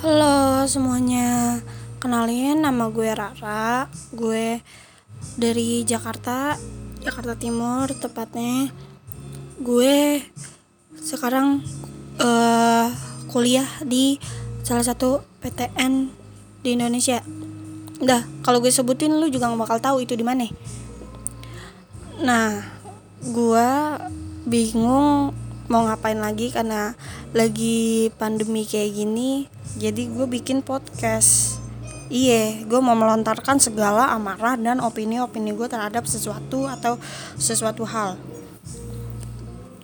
Halo semuanya, kenalin nama gue Rara, gue dari Jakarta, Jakarta Timur tepatnya. Gue sekarang uh, kuliah di salah satu PTN di Indonesia. Udah, kalau gue sebutin lu juga gak bakal tahu itu di mana. Nah, gue bingung mau ngapain lagi karena lagi pandemi kayak gini jadi gue bikin podcast Iya, gue mau melontarkan segala amarah dan opini-opini gue terhadap sesuatu atau sesuatu hal.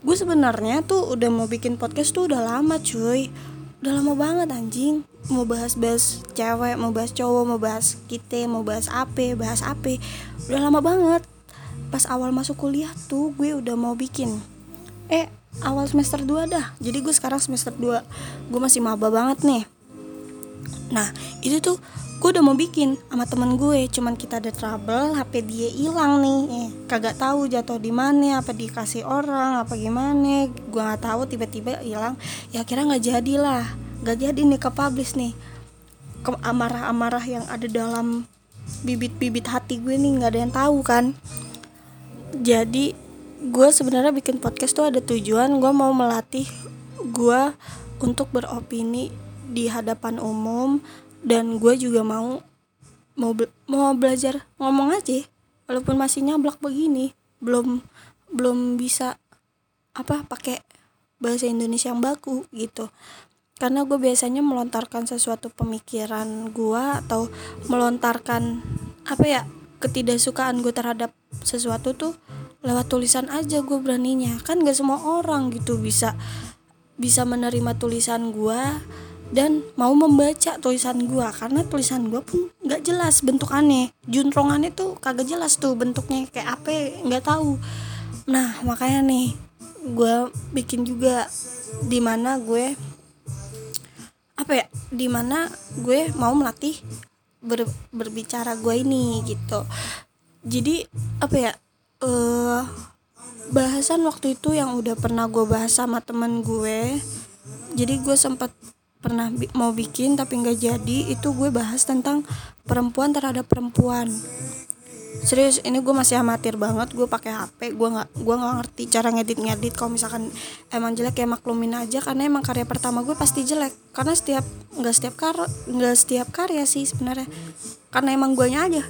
Gue sebenarnya tuh udah mau bikin podcast tuh udah lama cuy, udah lama banget anjing. Mau bahas-bahas cewek, mau bahas cowok, mau bahas kita, mau bahas apa, bahas apa, udah lama banget. Pas awal masuk kuliah tuh gue udah mau bikin. Eh, awal semester 2 dah. Jadi gue sekarang semester 2 Gue masih maba banget nih. Nah itu tuh gue udah mau bikin sama temen gue. Cuman kita ada trouble HP dia hilang nih. Eh, kagak tahu jatuh di mana apa dikasih orang apa gimana. Gue nggak tahu tiba-tiba hilang. Ya kira nggak jadi lah. Nggak jadi nih ke publish nih. Ke amarah-amarah yang ada dalam bibit-bibit hati gue nih nggak ada yang tahu kan. Jadi gue sebenarnya bikin podcast tuh ada tujuan gue mau melatih gue untuk beropini di hadapan umum dan gue juga mau mau be mau belajar ngomong aja walaupun masih nyablak begini. Belum belum bisa apa pakai bahasa Indonesia yang baku gitu. Karena gue biasanya melontarkan sesuatu pemikiran gue atau melontarkan apa ya ketidaksukaan gue terhadap sesuatu tuh lewat tulisan aja gue beraninya. Kan gak semua orang gitu bisa bisa menerima tulisan gue dan mau membaca tulisan gue karena tulisan gue pun nggak jelas bentukannya. Juntrongannya tuh kagak jelas tuh bentuknya kayak apa nggak tahu. Nah makanya nih gue bikin juga di mana gue apa ya di mana gue mau melatih ber, berbicara gue ini gitu. Jadi apa ya uh, bahasan waktu itu yang udah pernah gue bahas sama temen gue. Jadi gue sempat pernah bi mau bikin tapi nggak jadi. Itu gue bahas tentang perempuan terhadap perempuan serius ini gue masih amatir banget gue pakai HP gue nggak gue nggak ngerti cara ngedit ngedit. Kalau misalkan emang jelek ya maklumin aja karena emang karya pertama gue pasti jelek. Karena setiap nggak setiap kar nggak setiap karya sih sebenarnya. Karena emang gue aja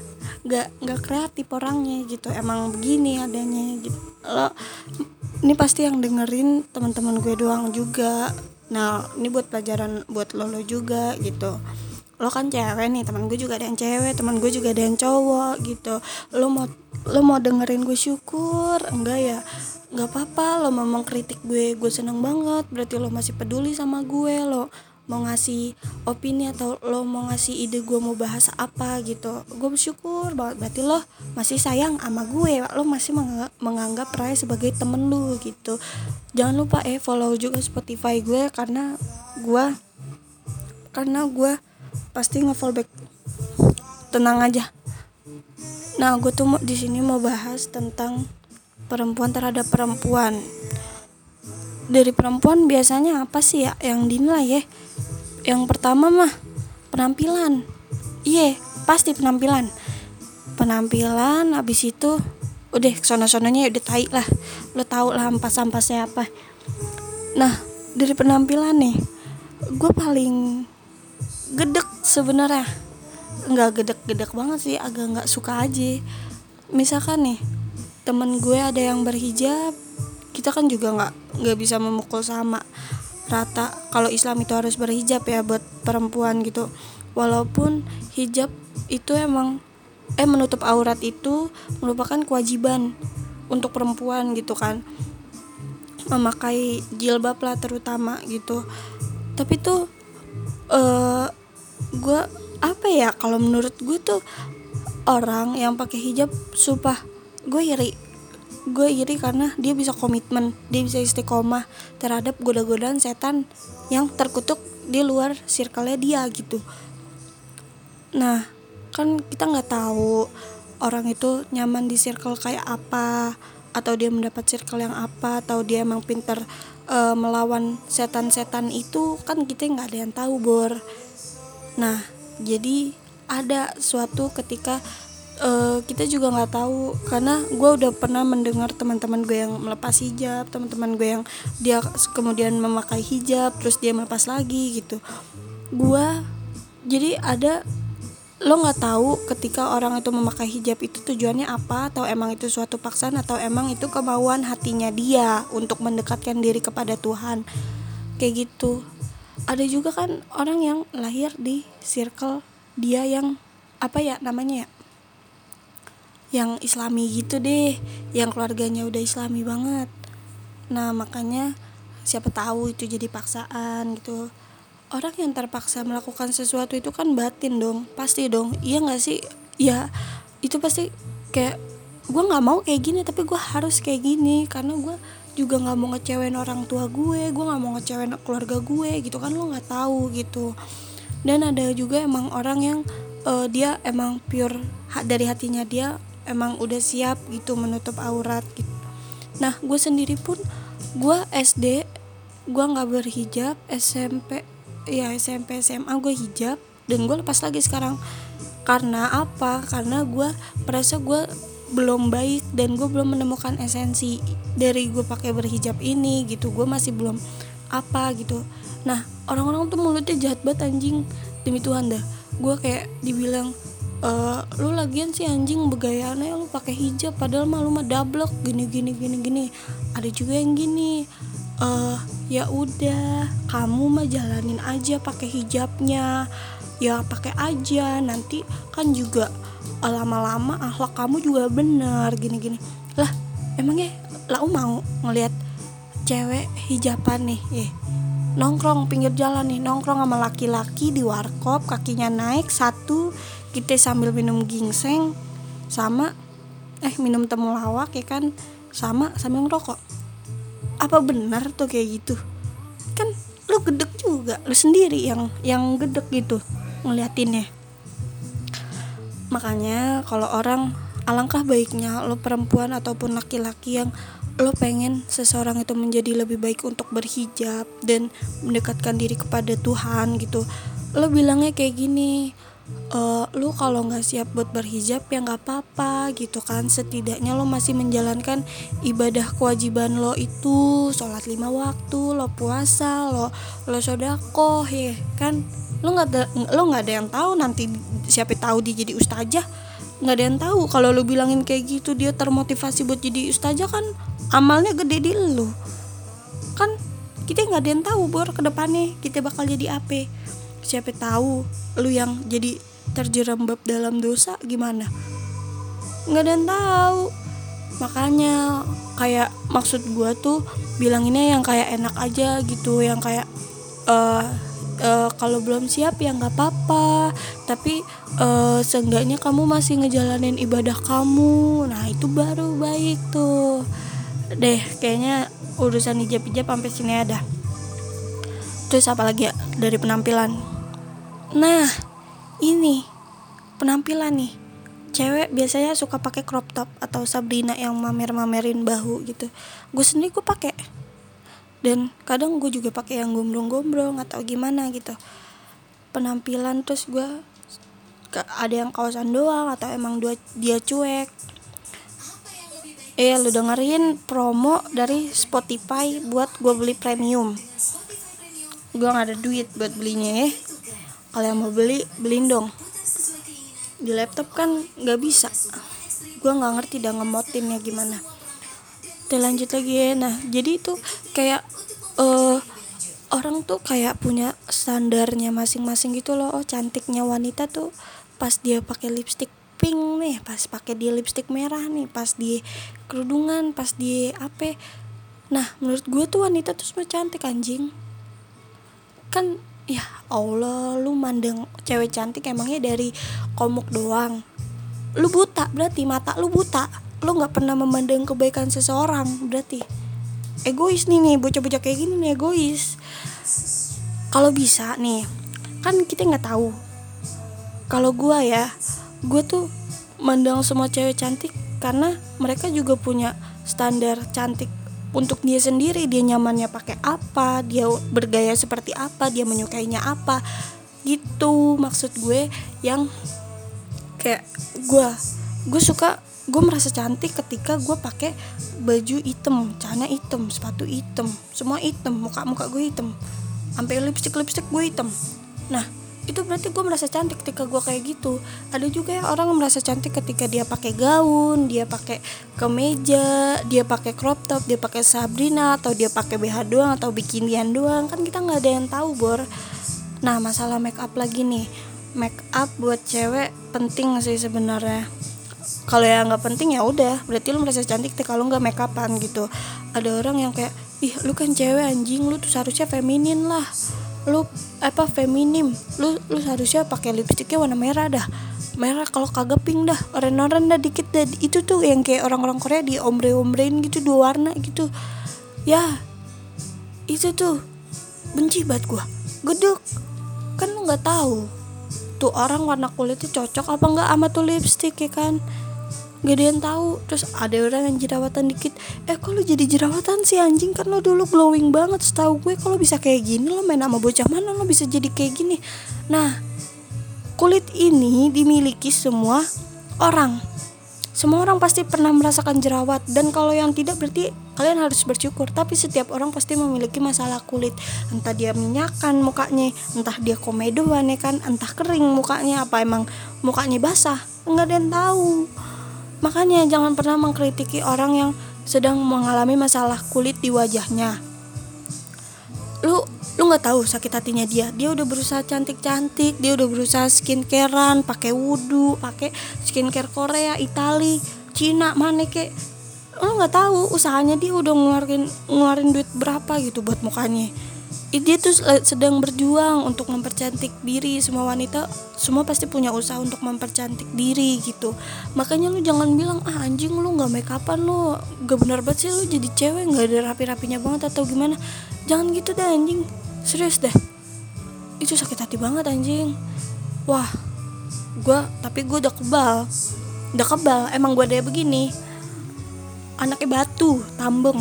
nggak nggak kreatif orangnya gitu. Emang begini adanya gitu. Lo ini pasti yang dengerin teman-teman gue doang juga. Nah ini buat pelajaran buat lo lo juga gitu lo kan cewek nih teman gue juga ada yang cewek teman gue juga ada yang cowok gitu. Lo mau lo mau dengerin gue syukur? Enggak ya nggak apa-apa. Lo mau mengkritik gue gue seneng banget. Berarti lo masih peduli sama gue lo mau ngasih opini atau lo mau ngasih ide gue mau bahas apa gitu. Gue bersyukur banget. Berarti lo masih sayang sama gue. Lo masih menganggap Raya sebagai temen lo gitu. Jangan lupa eh follow juga Spotify gue karena gue karena gue pasti nge-fallback tenang aja. Nah gue tuh di sini mau bahas tentang perempuan terhadap perempuan. Dari perempuan biasanya apa sih ya yang dinilai ya? Yang pertama mah penampilan. Iya pasti penampilan. Penampilan habis itu udah sono-sononya udah tai lah. Lo tau lah ampas-ampasnya apa. Nah dari penampilan nih gue paling gedek sebenarnya. Nggak gedek-gedek banget sih agak nggak suka aja. Misalkan nih temen gue ada yang berhijab kita kan juga nggak nggak bisa memukul sama rata. Kalau Islam itu harus berhijab ya buat perempuan gitu. Walaupun hijab itu emang eh menutup aurat itu merupakan kewajiban untuk perempuan gitu kan. Memakai jilbab lah terutama gitu. Tapi tuh uh, gue apa ya kalau menurut gue tuh orang yang pakai hijab sumpah gue iri. Gue iri karena dia bisa komitmen dia bisa istiqomah terhadap goda-godaan setan yang terkutuk di luar circle dia gitu. Nah kan kita nggak tahu orang itu nyaman di circle kayak apa atau dia mendapat circle yang apa atau dia emang pinter uh, melawan setan-setan itu kan kita nggak ada yang tahu bor. Nah jadi ada suatu ketika uh, kita juga nggak tahu karena gue udah pernah mendengar teman-teman gue yang melepas hijab teman-teman gue yang dia kemudian memakai hijab terus dia melepas lagi gitu. Gue jadi ada lo nggak tahu ketika orang itu memakai hijab itu tujuannya apa atau emang itu suatu paksaan atau emang itu kemauan hatinya dia untuk mendekatkan diri kepada Tuhan. Kayak gitu. Ada juga kan orang yang lahir di circle dia yang apa ya namanya ya? Yang islami gitu deh. Yang keluarganya udah islami banget. Nah makanya siapa tahu itu jadi paksaan gitu orang yang terpaksa melakukan sesuatu itu kan batin dong. Pasti dong. Iya nggak sih? Ya itu pasti kayak gue nggak mau kayak gini tapi gue harus kayak gini. Karena gue juga nggak mau ngecewain orang tua gue gue nggak mau ngecewain keluarga gue gitu kan. Lo nggak tahu gitu. Dan ada juga emang orang yang uh, dia emang pure dari hatinya dia emang udah siap gitu menutup aurat gitu. Nah gue sendiri pun gue SD gue nggak berhijab SMP ya SMP SMA gue hijab dan gue lepas lagi sekarang. Karena apa? Karena gue merasa gue belum baik dan gue belum menemukan esensi dari gue pakai berhijab ini gitu. Gue masih belum apa gitu. Nah orang-orang tuh mulutnya jahat banget anjing. Demi Tuhan dah gue kayak dibilang e, lu lagian sih anjing begayanya lu pakai hijab padahal malu mah dablek gini gini gini gini. Ada juga yang gini uh, ya udah kamu mah jalanin aja pakai hijabnya. Ya pakai aja. Nanti kan juga lama-lama akhlak kamu juga bener gini-gini. Lah emangnya lau mau ngelihat cewek hijaban nih eh nongkrong pinggir jalan nih nongkrong sama laki-laki di warkop kakinya naik satu kita sambil minum gingseng sama eh minum temulawak ya kan? Sama sambil ngerokok apa benar tuh kayak gitu? Kan lu gedek juga lu sendiri yang yang gedek gitu ngeliatinnya. Makanya kalau orang alangkah baiknya lo perempuan ataupun laki-laki yang lo pengen seseorang itu menjadi lebih baik untuk berhijab dan mendekatkan diri kepada Tuhan gitu. Lo bilangnya kayak gini uh, lu kalau nggak siap buat berhijab ya nggak apa-apa gitu kan. Setidaknya lo masih menjalankan ibadah kewajiban lo itu. Sholat lima waktu lo puasa lo lo sodako ya kan? Lo nggak ada lo nggak ada yang tahu nanti siapa tahu dia jadi ustazah. Nggak ada yang tahu. Kalau lo bilangin kayak gitu dia termotivasi buat jadi ustazah kan amalnya gede di lo kan kita nggak ada yang tahu bor ke depannya kita bakal jadi apa siapa tahu lu yang jadi terjerembab dalam dosa gimana? Nggak ada yang tahu. Makanya kayak maksud gue tuh bilanginnya yang kayak enak aja gitu yang kayak uh, uh, kalau belum siap ya nggak apa-apa. Tapi uh, seenggaknya kamu masih ngejalanin ibadah kamu. Nah itu baru baik tuh. Deh kayaknya urusan hijab-hijab sampai sini ada terus apa lagi ya? Dari penampilan Nah, ini penampilan nih. Cewek biasanya suka pakai crop top atau Sabrina yang mamer-mamerin bahu gitu. Gue sendiri gue pakai. Dan kadang gue juga pakai yang gombrong-gombrong atau gimana gitu. Penampilan terus gue ada yang kawasan doang atau emang dua dia cuek. Eh lu dengerin promo dari Spotify buat gue beli premium. Gue gak ada duit buat belinya ya kalau yang mau beli beliin dong. Di laptop kan nggak bisa. Gue nggak ngerti dah ngemotinnya gimana. Kita lanjut lagi ya. Nah jadi itu kayak uh, orang tuh kayak punya standarnya masing-masing gitu loh. Oh cantiknya wanita tuh pas dia pakai lipstick pink nih pas pakai dia lipstick merah nih pas di kerudungan pas di apa nah menurut gue tuh wanita tuh semua cantik anjing. Kan ya Allah lu mandang cewek cantik emangnya dari komuk doang? Lu buta berarti mata lu buta. Lu nggak pernah memandang kebaikan seseorang berarti. Egois nih nih bocah-bocah kayak gini nih egois. Kalau bisa nih kan kita nggak tahu. Kalau gua ya gue tuh mandang semua cewek cantik karena mereka juga punya standar cantik untuk dia sendiri dia nyamannya pakai apa dia bergaya seperti apa dia menyukainya apa. Gitu maksud gue yang kayak gue gue suka gue merasa cantik ketika gue pakai baju hitam celana hitam sepatu hitam semua hitam muka muka gue hitam sampai lipstick lipstick gue hitam. Nah itu berarti gue merasa cantik ketika gue kayak gitu. Ada juga yang orang merasa cantik ketika dia pakai gaun dia pakai kemeja dia pakai crop top dia pakai sabrina atau dia pakai BH doang atau bikinian doang. Kan kita nggak ada yang tahu bor. Nah masalah make up lagi nih. Make up buat cewek penting sih sebenarnya. Kalau yang nggak penting ya udah. Berarti lu merasa cantik tapi kalau nggak make upan gitu. Ada orang yang kayak ih lu kan cewek anjing. Lu tuh seharusnya feminin lah lu apa feminim. Lu lu seharusnya pakai lipstiknya warna merah dah. Merah kalau kagak pink dah. Oren-oren dah dikit dah. Itu tuh yang kayak orang-orang Korea di ombre-ombrein gitu dua warna gitu. Ya itu tuh benci banget gua. Geduk kan lu nggak tahu tuh orang warna kulitnya cocok apa nggak sama tuh lipstick ya kan gak ada yang tahu. Terus ada orang yang jerawatan dikit. Eh kok jadi jerawatan sih anjing? Kan lo dulu glowing banget setahu gue. Kalau bisa kayak gini? Lo main sama bocah mana? Lo bisa jadi kayak gini? Nah kulit ini dimiliki semua orang. Semua orang pasti pernah merasakan jerawat. Dan kalau yang tidak berarti kalian harus bersyukur. Tapi setiap orang pasti memiliki masalah kulit. Entah dia minyakan mukanya entah dia komedoan ya kan? Entah kering mukanya apa emang mukanya basah. Nggak ada yang tahu Makanya jangan pernah mengkritiki orang yang sedang mengalami masalah kulit di wajahnya. Lu lu nggak tahu sakit hatinya dia. Dia udah berusaha cantik-cantik, dia udah berusaha skincarean, pakai wudhu, pakai skincare Korea, Itali, Cina, mana kek. Lu nggak tahu usahanya dia udah ngeluarin ngeluarin duit berapa gitu buat mukanya dia tuh sedang berjuang untuk mempercantik diri. Semua wanita semua pasti punya usaha untuk mempercantik diri gitu. Makanya lu jangan bilang ah anjing lu nggak make upan lu gak bener banget sih lu jadi cewek nggak ada rapi-rapinya banget atau gimana. Jangan gitu deh anjing. Serius deh. Itu sakit hati banget anjing. Wah gue tapi gue udah kebal. Udah kebal emang gue deh begini. Anaknya batu tambeng.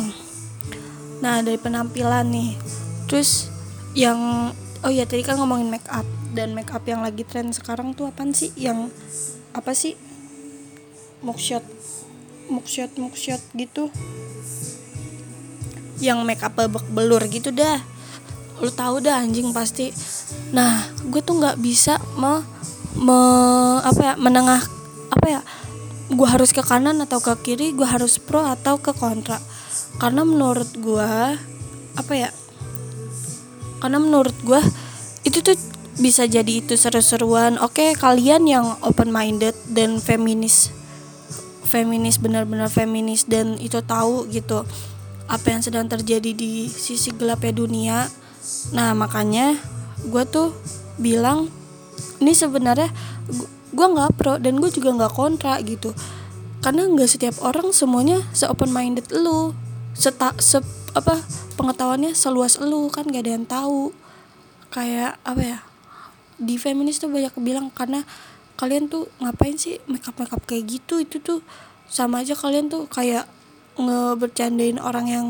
Nah dari penampilan nih terus yang oh ya tadi kan ngomongin make up. Dan make up yang lagi tren sekarang tuh apa sih? Yang apa sih? Mugshot mugshot mugshot gitu. Yang make up bebek belur gitu dah. Lu tahu dah anjing pasti. Nah gue tuh nggak bisa me, me apa ya menengah apa ya gue harus ke kanan atau ke kiri gue harus pro atau ke kontra. Karena menurut gue apa ya karena menurut gue itu tuh bisa jadi itu seru-seruan. Oke kalian yang open minded dan feminis feminis benar-benar feminis dan itu tahu gitu apa yang sedang terjadi di sisi gelapnya dunia. Nah makanya gue tuh bilang ini sebenarnya gue nggak pro dan gue juga nggak kontra gitu. Karena nggak setiap orang semuanya se open minded lu seta se apa pengetahuannya seluas lu kan gak ada yang tahu. Kayak apa ya di feminis tuh banyak bilang karena kalian tuh ngapain sih makeup makeup kayak gitu? Itu tuh sama aja kalian tuh kayak ngebercandain orang yang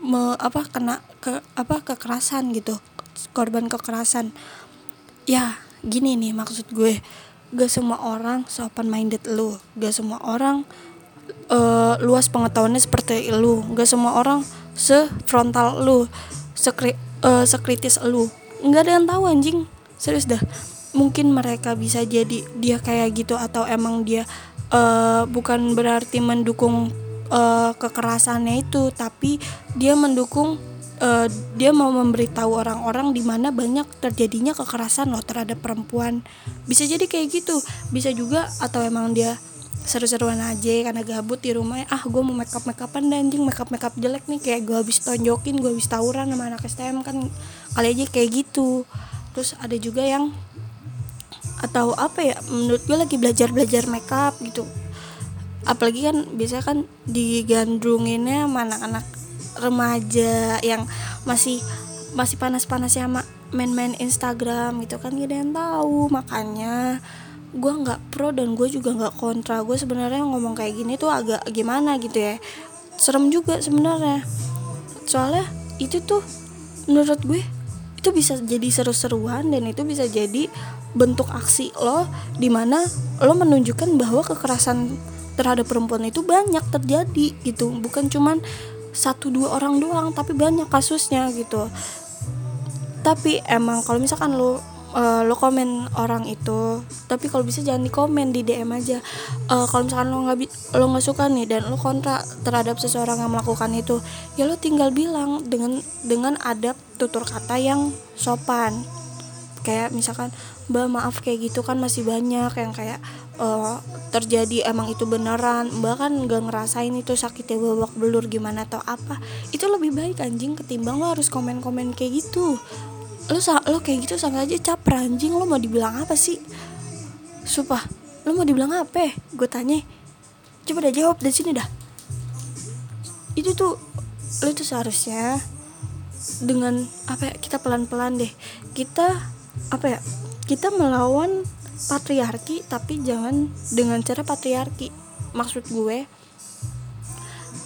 me, apa kena ke apa kekerasan gitu korban kekerasan. Ya gini nih maksud gue. Gak semua orang open minded lu. Gak semua orang uh, luas pengetahuannya seperti lu. Gak semua orang sefrontal lu sekri, uh, sekritis lu. Nggak ada yang tahu anjing. Serius dah. Mungkin mereka bisa jadi dia kayak gitu atau emang dia uh, bukan berarti mendukung uh, kekerasannya itu tapi dia mendukung uh, dia mau memberitahu orang-orang di mana banyak terjadinya kekerasan loh terhadap perempuan. Bisa jadi kayak gitu. Bisa juga atau emang dia seru-seruan aja karena gabut di rumah ah gue mau make up make upan dan anjing. Make up make up jelek nih kayak gue habis tonjokin gue habis tawuran sama anak STM kan kali aja kayak gitu. Terus ada juga yang atau apa ya menurut gue lagi belajar belajar make up gitu. Apalagi kan biasanya kan digandrunginnya sama anak-anak remaja yang masih masih panas-panas sama main-main Instagram gitu kan gak ada yang tahu makanya gue nggak pro dan gue juga nggak kontra. Gue sebenarnya ngomong kayak gini tuh agak gimana gitu ya. Serem juga sebenarnya. Soalnya itu tuh menurut gue itu bisa jadi seru-seruan dan itu bisa jadi bentuk aksi lo di mana lo menunjukkan bahwa kekerasan terhadap perempuan itu banyak terjadi gitu. Bukan cuman satu dua orang doang tapi banyak kasusnya gitu. Tapi emang kalau misalkan lo uh, lo komen orang itu tapi kalau bisa jangan di komen di DM aja. Uh, kalau misalkan lo nggak lo nggak suka nih dan lo kontra terhadap seseorang yang melakukan itu ya lo tinggal bilang dengan dengan adab tutur kata yang sopan. Kayak misalkan mbak maaf kayak gitu kan masih banyak yang kayak uh, terjadi emang itu beneran? Mbak kan nggak ngerasain itu sakitnya babak belur gimana atau apa. Itu lebih baik anjing ketimbang lo harus komen-komen kayak gitu lo lo kayak gitu sama aja caper anjing lo mau dibilang apa sih? Sumpah lo mau dibilang apa? Gue tanya. Coba dah jawab dari sini dah. Itu tuh lo tuh seharusnya dengan apa ya kita pelan-pelan deh. Kita apa ya kita melawan patriarki tapi jangan dengan cara patriarki. Maksud gue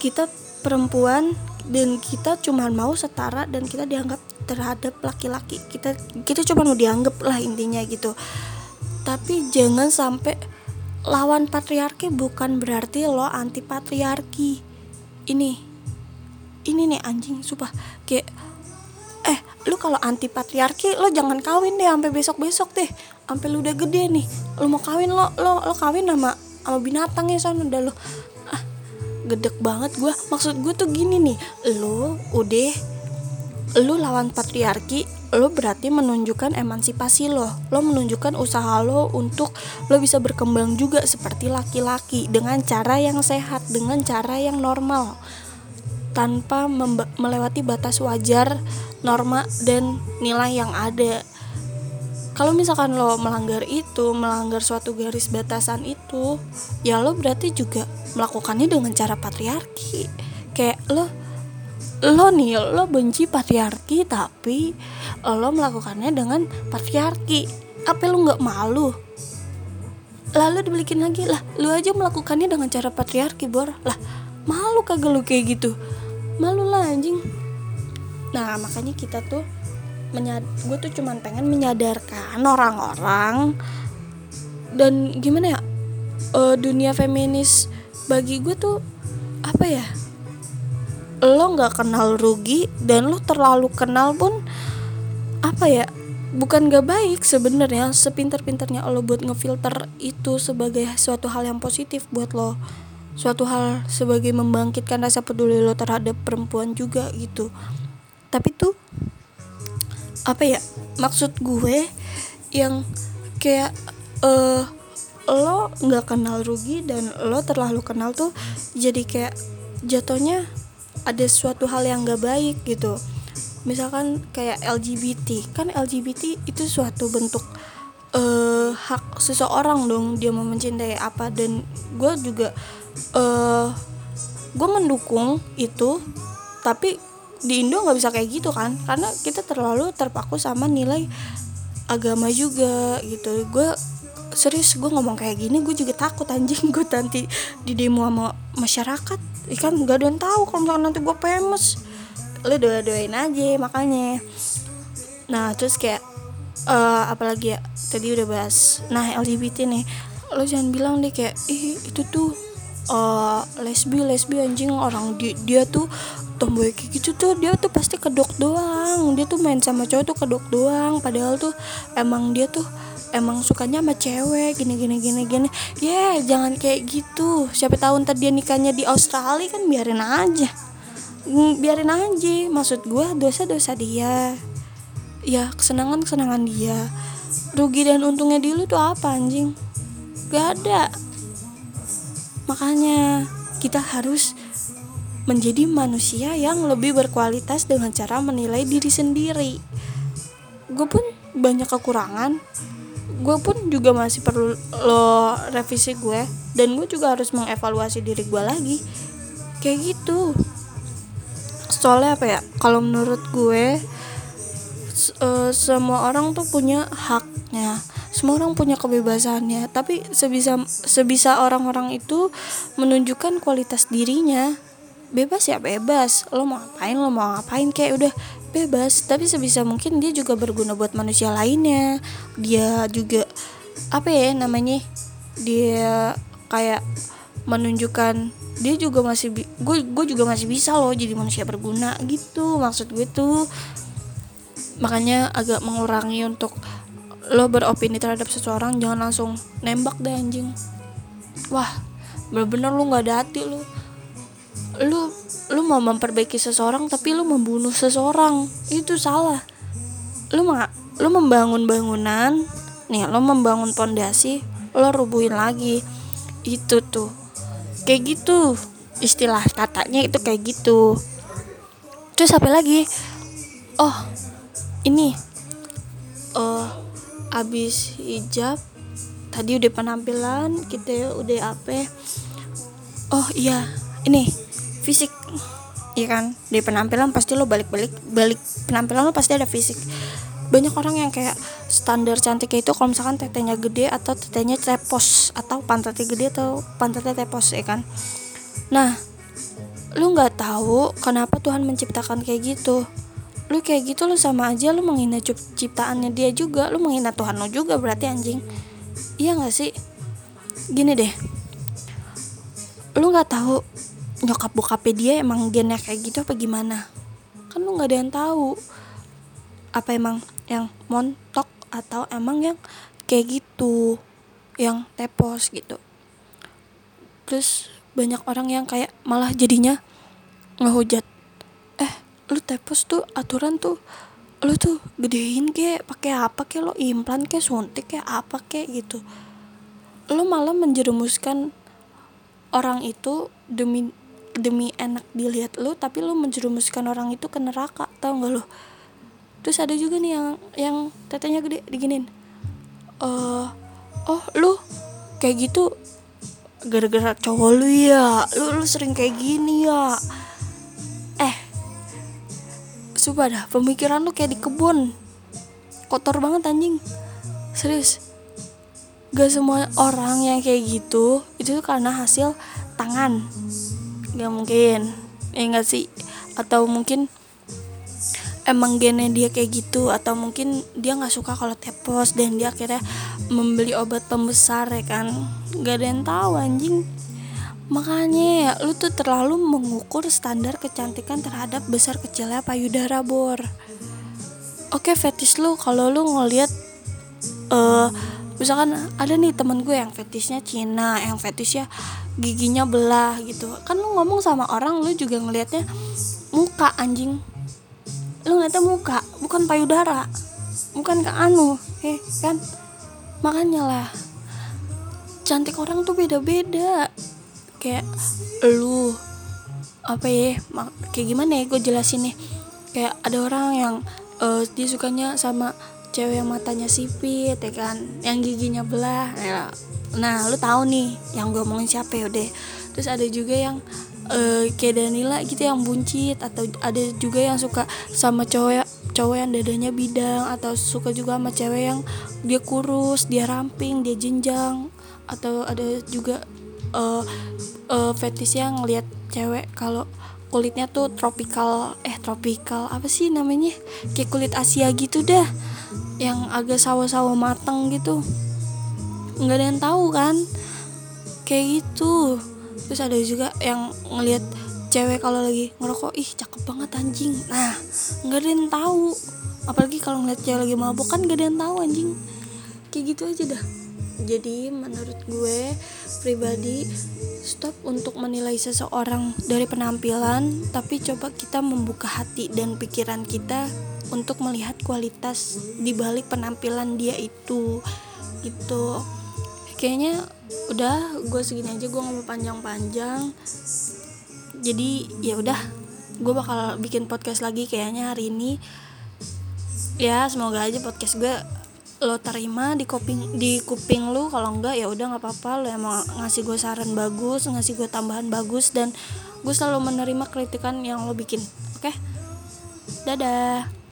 kita perempuan dan kita cuma mau setara dan kita dianggap terhadap laki-laki. Kita kita cuma mau dianggap lah intinya gitu. Tapi jangan sampai lawan patriarki bukan berarti lo anti patriarki ini ini nih anjing sumpah. Kayak eh lu kalau anti patriarki lo jangan kawin deh sampai besok besok deh. Sampai lu udah gede nih lo mau kawin lo lo lo kawin sama sama binatang ya sana udah lo gedek banget gue maksud gue tuh gini nih lo udah lo lawan patriarki lo berarti menunjukkan emansipasi lo. Lo menunjukkan usaha lo untuk lo bisa berkembang juga seperti laki-laki dengan cara yang sehat dengan cara yang normal. Tanpa melewati batas wajar norma dan nilai yang ada. Kalau misalkan lo melanggar itu melanggar suatu garis batasan itu ya lo berarti juga melakukannya dengan cara patriarki. Kayak lo lo nih lo benci patriarki tapi lo melakukannya dengan patriarki. Apa lo nggak malu. Lalu dibalikin lagi lah lo aja melakukannya dengan cara patriarki bor. Lah malu kagak lo kayak gitu? Malu lah anjing. Nah makanya kita tuh menyad gue tuh cuman pengen menyadarkan orang-orang dan gimana ya uh, dunia feminis bagi gue tuh apa ya lo nggak kenal rugi dan lo terlalu kenal pun apa ya bukan gak baik sebenarnya sepinter-pinternya lo buat ngefilter itu sebagai suatu hal yang positif buat lo. Suatu hal sebagai membangkitkan rasa peduli lo terhadap perempuan juga gitu. Tapi tuh apa ya maksud gue yang kayak uh, lo nggak kenal rugi dan lo terlalu kenal tuh jadi kayak jatuhnya ada suatu hal yang gak baik gitu. Misalkan kayak LGBT kan LGBT itu suatu bentuk uh, hak seseorang dong dia mau mencintai apa. Dan gue juga uh, gue mendukung itu tapi di Indo nggak bisa kayak gitu kan. Karena kita terlalu terpaku sama nilai agama juga gitu. Gue serius gue ngomong kayak gini gue juga takut anjing. Gue nanti di demo sama masyarakat. Ikan gak ada yang tahu kalau misalnya nanti gue famous. Lo doa doain aja makanya. Nah terus kayak uh, apalagi ya? Tadi udah bahas nah LGBT nih. Lo jangan bilang deh kayak ih itu tuh uh, lesbi lesbi anjing. Orang dia, dia tuh tomboy kayak gitu tuh dia tuh pasti kedok doang. Dia tuh main sama cowok tuh kedok doang. Padahal tuh emang dia tuh emang sukanya sama cewek gini gini gini gini. Ya yeah, jangan kayak gitu. Siapa tahu ntar dia nikahnya di Australia kan biarin aja. Mm, biarin aja. Maksud gue dosa dosa dia. Ya kesenangan kesenangan dia. Rugi dan untungnya di lu tuh apa anjing? Gak ada. Makanya kita harus menjadi manusia yang lebih berkualitas dengan cara menilai diri sendiri. Gue pun banyak kekurangan gue pun juga masih perlu lo revisi gue dan gue juga harus mengevaluasi diri gue lagi. Kayak gitu. Soalnya apa ya kalau menurut gue uh, semua orang tuh punya haknya. Semua orang punya kebebasannya. Tapi sebisa sebisa orang-orang itu menunjukkan kualitas dirinya bebas ya bebas. Lo mau ngapain lo mau ngapain? Kayak udah bebas. Tapi sebisa mungkin dia juga berguna buat manusia lainnya. Dia juga apa ya namanya dia kayak menunjukkan dia juga masih gue gue juga masih bisa loh jadi manusia berguna gitu maksud gue tuh. Makanya agak mengurangi untuk lo beropini terhadap seseorang jangan langsung nembak deh anjing. Wah bener-bener lu nggak ada hati lu lu lu mau memperbaiki seseorang tapi lu membunuh seseorang. Itu salah. Lu mau lu membangun bangunan. Nih lo membangun pondasi lo rubuhin lagi. Itu tuh. Kayak gitu. Istilah katanya itu kayak gitu. Terus apa lagi? Oh ini. Uh, abis hijab tadi udah penampilan kita udah apa? Oh iya. Ini fisik. Iya kan? Di penampilan pasti lo balik-balik balik penampilan lo pasti ada fisik. Banyak orang yang kayak standar cantiknya itu kalau misalkan tetenya gede atau tetenya tepos atau pantatnya gede atau pantatnya tepos ya kan? Nah lu nggak tahu kenapa Tuhan menciptakan kayak gitu. Lu kayak gitu lu sama aja lu menghina ciptaannya dia juga. Lu menghina Tuhan lo juga berarti anjing. Iya nggak sih? Gini deh. Lu nggak tahu nyokap bokapnya dia emang gennya kayak gitu apa gimana? Kan lu nggak ada yang tahu apa emang yang montok atau emang yang kayak gitu yang tepos gitu. Terus banyak orang yang kayak malah jadinya ngehujat eh lu tepos tuh aturan tuh lu tuh gedein ke pakai apa ke lo implan ke suntik ke apa ke gitu. Lu malah menjerumuskan orang itu demi demi enak dilihat lu tapi lu menjerumuskan orang itu ke neraka tau gak lu? Terus ada juga nih yang yang tetenya gede diginin uh, oh lu kayak gitu gara-gara cowok lu ya? Lu lu sering kayak gini ya? Eh sumpah dah pemikiran lu kayak di kebun. Kotor banget anjing. Serius. Gak semua orang yang kayak gitu itu karena hasil tangan nggak mungkin. Ya enggak sih? Atau mungkin emang gennya dia kayak gitu atau mungkin dia nggak suka kalau tepos dan dia akhirnya membeli obat pembesar ya kan? Nggak ada yang tahu anjing. Makanya ya lu tuh terlalu mengukur standar kecantikan terhadap besar kecilnya payudara bor. Oke fetish lu kalau lu ngeliat uh, misalkan ada nih temen gue yang fetishnya Cina yang fetishnya giginya belah gitu. Kan lu ngomong sama orang lu juga ngelihatnya muka anjing. Lu ngeliatnya muka bukan payudara. Bukan ke anu eh kan? Makanya lah cantik orang tuh beda-beda. Kayak lu apa ya kayak gimana ya gue jelasin nih. Kayak ada orang yang uh, dia sukanya sama cewek yang matanya sipit ya kan? Yang giginya belah ya. Nah lu tahu nih yang gue omongin siapa ya udah terus ada juga yang uh, kayak Danila gitu yang buncit atau ada juga yang suka sama cowok cowok yang dadanya bidang atau suka juga sama cewek yang dia kurus dia ramping dia jenjang atau ada juga uh, uh, fetish yang ngelihat cewek kalau kulitnya tuh tropical eh tropical apa sih namanya? Kayak kulit Asia gitu dah yang agak sawo-sawo mateng gitu. Nggak ada yang tahu kan? Kayak gitu. Terus ada juga yang ngelihat cewek kalau lagi ngerokok ih cakep banget anjing. Nah nggak ada yang tahu. Apalagi kalau ngeliat cewek lagi mabuk kan nggak ada yang tahu anjing. Kayak gitu aja dah jadi menurut gue pribadi stop untuk menilai seseorang dari penampilan tapi coba kita membuka hati dan pikiran kita untuk melihat kualitas di balik penampilan dia itu. Gitu. Kayaknya udah gue segini aja gue mau panjang-panjang. Jadi ya udah gue bakal bikin podcast lagi kayaknya hari ini. Ya semoga aja podcast gue lo terima di kuping di kuping lu kalau enggak ya udah nggak apa-apa lo emang ngasih gue saran bagus ngasih gue tambahan bagus dan gue selalu menerima kritikan yang lo bikin oke okay? dadah